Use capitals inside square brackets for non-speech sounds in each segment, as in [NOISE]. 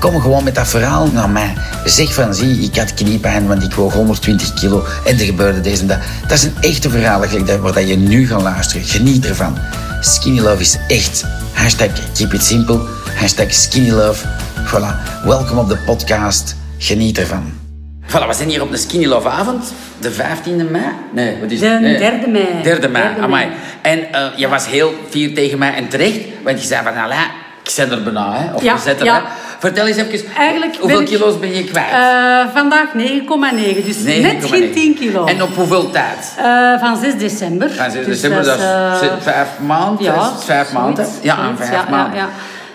Kom gewoon met dat verhaal naar mij. Zeg van, zie, ik had kniepijn, want ik woog 120 kilo en er gebeurde deze en dat. Dat is een echte verhaal waar dat je nu gaat luisteren. Geniet ervan. Skinny Love is echt. Hashtag keep it simple. Hashtag skinny love. Voilà. Welkom op de podcast. Geniet ervan. Voilà, we zijn hier op de Skinny Love avond. De 15e mei? Nee, wat is De het? Nee. 3e mei. 3e mei, 3e amai. mei. En eh, je was heel fier tegen mij en terecht. Want je zei van, zet er bijna, hè. Of Ja, zetten, ja. hè. Vertel eens even, Eigenlijk hoeveel ik- kilo's ben je kwijt? Eh, vandaag 9,9, dus 9,9. net geen 10 kilo. En op hoeveel tijd? Eh, van 6 december. Van 6 Dus december, dat is eh, zes- vijf maanden? ja, vijf maanden? Ja, vijf ja, maanden. ja.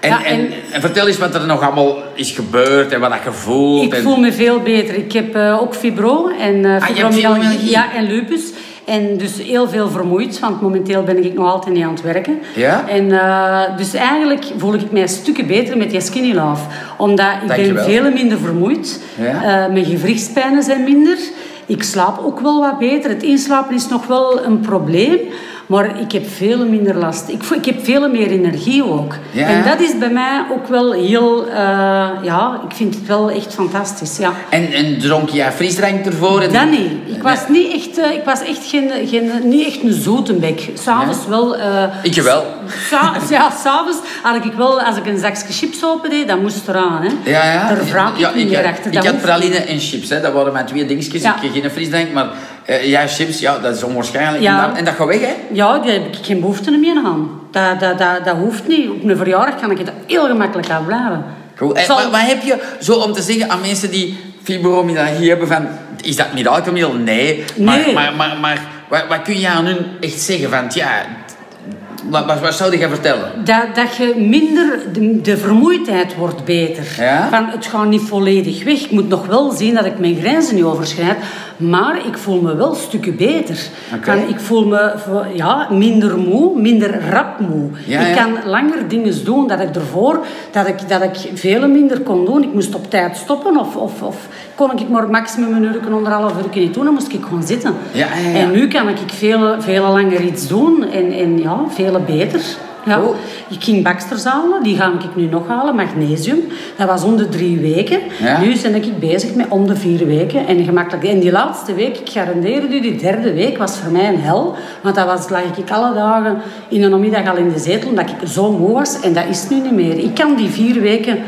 En, Ja, en, en- en vertel eens wat er nog allemaal is gebeurd en wat je voelt. Ik voel me veel beter. Ik heb eh, ook fibro en uh, hebt fibromyalgie? ja, en lupus. En dus heel veel vermoeid, want momenteel ben ik nog altijd niet aan het werken. Ja? En eh, dus eigenlijk voel ik mij stukken beter met die Skinny Love. Omdat ik ben veel minder vermoeid. Ja? Eh, mijn gewrichtspijnen zijn minder. Ik slaap ook wel wat beter. Het inslapen is nog wel een probleem. Maar ik heb veel minder last. Ik, voel- ik heb veel meer energie ook. Ja? En dat is bij mij ook wel heel... eh, ja, ik vind het wel echt fantastisch. Ja. En, en dronk jij frisdrank ervoor? En... Dat niet. Ik was, niet echt, eh, ik was echt geen, geen, niet echt een zoetenbek. S'avonds wel... eh, Ik wel. [LAUGHS] Ja, s'avonds had ik wel... Als ik een zakje chips open deed, dat moest eraan. Hè. Ja, ja. Daar ik ja, ik, had- achter. Ik had praline en chips, hè. dat waren mijn twee dingetjes. Ik geen frisdrank, maar eh jij chips, ja, dat is onwaarschijnlijk. Ja. En, dat, en dat gaat weg, hè? Ja, daar heb ik geen behoefte meer aan. Dat, dat, dat, dat hoeft niet. Op een verjaardag kan ik het heel gemakkelijk afblijven. Goed. Zal- maar, maar heb je zo om te zeggen aan mensen die fibromyalgie hebben van... Is dat mirakelmiddel? Nee. Maar, Nee. maar, maar, maar wat, wat kun je aan hun echt zeggen van... Ja, wat, zou je vertellen? Dat, dat je minder, de, de vermoeidheid wordt beter. Ja? Van, het gaat niet volledig weg. Ik moet nog wel zien dat ik mijn grenzen niet overschrijd. Maar ik voel me wel stukken beter. Van, ik voel me ja, minder moe, minder rap moe. Ja, ik kan langer dingen doen dat ik ervoor dat ik, dat ik veel minder kon doen. Ik moest op tijd stoppen of, of, of kon ik maar maximum een uur, anderhalf uur niet doen. Dan moest ik gewoon zitten. En nu kan ik veel, veel langer iets doen en, en ja, veel beter. Ja. Ik ging Baxters halen, die ga ik nu nog halen, magnesium. Dat was om de drie weken. Ja. Nu ben ik bezig met om de vier weken. En gemakkelijk. En die laatste week, ik garandeer u, die derde week was voor mij een hel. Want dat was, lag ik alle dagen in de namiddag al in de zetel, omdat ik zo moe was. En dat is nu niet meer. Ik kan die vier weken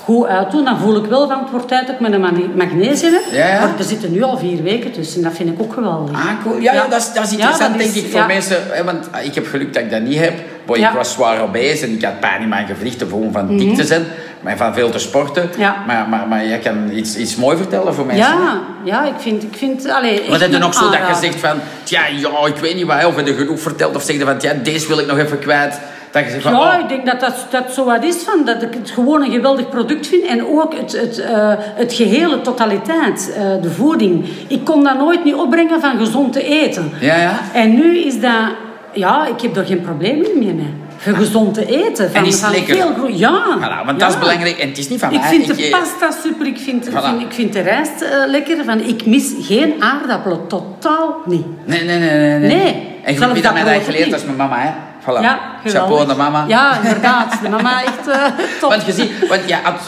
goed uitdoen. Dan voel ik wel van het wordt tijd dat mijn mani- magnesium. Ja, ja. Maar er zitten nu al vier weken tussen. Dat vind ik ook geweldig. Ah, cool. Ja, ja. Dat, is, dat is Ja, interessant, dat is- denk ik, voor mensen. Hè, want ah, ik heb geluk dat ik dat niet heb. Boy. Ik was zwaar obese en ik had pijn in mijn gewrichten gewoon van dik te zijn. Maar van veel te sporten. Mhm. Ja. Maar, maar, maar jij kan iets, iets mooi vertellen voor mensen. Ja, ja, ik vind... Ik vind allee, Wat echt heb je een nog zo dat je zegt van... Tja, ja, ik weet niet wat. Of heb je genoeg verteld. Of zeg je van... Ja, deze wil ik nog even kwijt. Dat je zegt van... Ja, oh, ik denk dat dat, dat zo wat is van dat ik het gewoon een geweldig product vind en ook het, het, eh, het gehele totaliteit, eh, de voeding. Ik kon dat nooit niet opbrengen van gezond te eten. Ja, ja. En nu is dat, ja, ik heb er geen probleem meer mee. Gezond te eten. Van, is het lekker? Veel ja. Voilà, want ja. dat is belangrijk. En het is niet van Ik vind de eh, pasta super, ik vind, ik Voilà. vind, ik vind de rijst lekker. Van, ik mis geen aardappelen, totaal niet. Nee, nee, nee, nee. Nee. En je hebt dat mij dat geleerd, is mijn mama, hè. Voilà. Ja, Chapeau aan de mama. Ja, inderdaad. De mama echt eh, [LAUGHS] top. Want je ziet... Want je had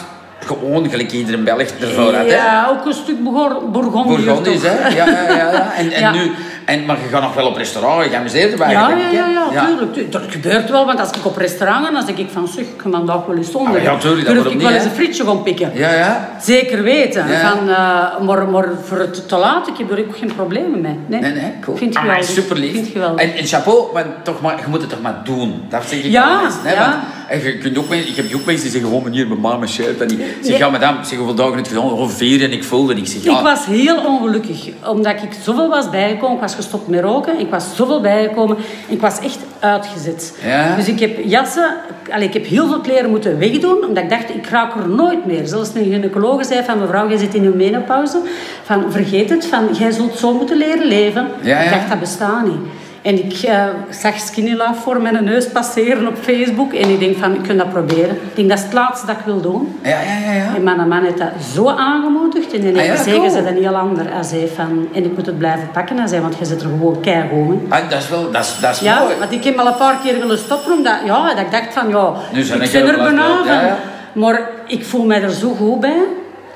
gewoon gelijk iedere Belg ervoor had, hè. Ja, ook een stuk. Bourgondisch, toch? hè? Ja, ja, ja. ja. En, en Ja. nu... En, maar je gaat nog wel op restaurant, je amuseert erbij. Ja, denk ja, hè? ja, ja, tuurlijk. Tu- Dat gebeurt wel, want als ik op restaurant ga, dan zeg ik van, zeg, ik ga vandaag wel eens zonder. Ah, ja, tuurlijk, dat Durf wordt ik ook wel niet, eens een frietje gaan pikken. Ja, ja. Zeker weten. Ja. Van, eh, maar, maar voor het te laat, ik heb er ook geen problemen mee. Nee, Nee, nee, cool. Vind je Ah, geweldig. super lief. geweldig. En, en chapeau, maar, toch maar, je moet het toch maar doen. Dat zeg ik Ja, hè, ja. Want je kunt ook, ik heb ook mensen die zeggen, gewoon meneer, mijn mama shirt. En die zeg, ja, madame, zeg, hoeveel dagen het gedaan? Of vier. En ik voelde, en ik zeg, ja. Ik was heel ongelukkig, omdat ik zoveel was bijgekomen. Ik was gestopt met roken, ik was zoveel bijgekomen. En ik was echt uitgezet. Ja. Dus ik heb jassen, allee, ik heb heel veel kleren moeten wegdoen, omdat ik dacht, ik raak er nooit meer. Zelfs een gynaecoloog zei van, mevrouw, jij zit in een menopauze. Van, vergeet het, van, jij zult zo moeten leren leven. Ja, ja. Ik dacht, dat bestaat niet. En ik eh, zag Skinny Love voor mijn neus passeren op Facebook. En ik denk van, ik kan dat proberen. Ik denk, dat is het laatste dat ik wil doen. Ja, ja, ja. ja. En mijn man heeft dat zo aangemoedigd. En dan Ah, ja, gezegd, cool. ze dat heel ander. Hij zei van, en ik moet het blijven pakken. Hij zei, want je zit er gewoon keihard. Ah, dat is wel, dat is, dat is Ja, mooi. want ik heb al een paar keer willen stoppen. Omdat, ja, dat ik dacht van, ja, Nu zijn ik ben er bijna ja. Maar ik voel mij er zo goed bij.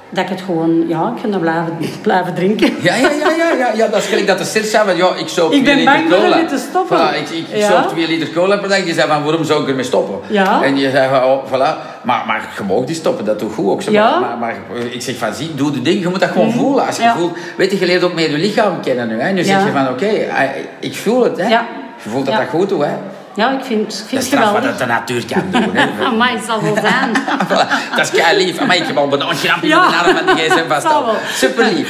Dat ik het gewoon, ja, ik kan dat blijven, [LAUGHS] blijven drinken. Ja, ja, ja, ja, ja, ja, dat is gelijk dat de ster zei van, ja, ik zou Ik twee ben liter bang cola. te stoppen. Voilà, ik, ik, ik Ja. zou twee liter cola per dag. Je zei van, waarom zou ik ermee stoppen? Ja. En je zei van, oh, voilà. Maar, maar je mag die stoppen, dat doet goed ook. zo. Ja. Maar, maar, maar ik zeg van, zie, doe de ding, je moet dat gewoon voelen. Als je Ja. voelt, weet je, je leert ook meer je lichaam kennen nu. Hè. Nu zeg je van, oké, eh, ik voel het. Hè. Ja. Je voelt dat dat goed doet. Hè. Ja, ik vind, ik Dat vind is het straf wat dat de natuur kan doen. Hè. [LAUGHS] Amai, het zal wel [LAUGHS] zijn. Voilà, dat is kei lief. Maar ik heb al een knampje Ja. van de arm van die gsm vast. [LAUGHS] Super lief.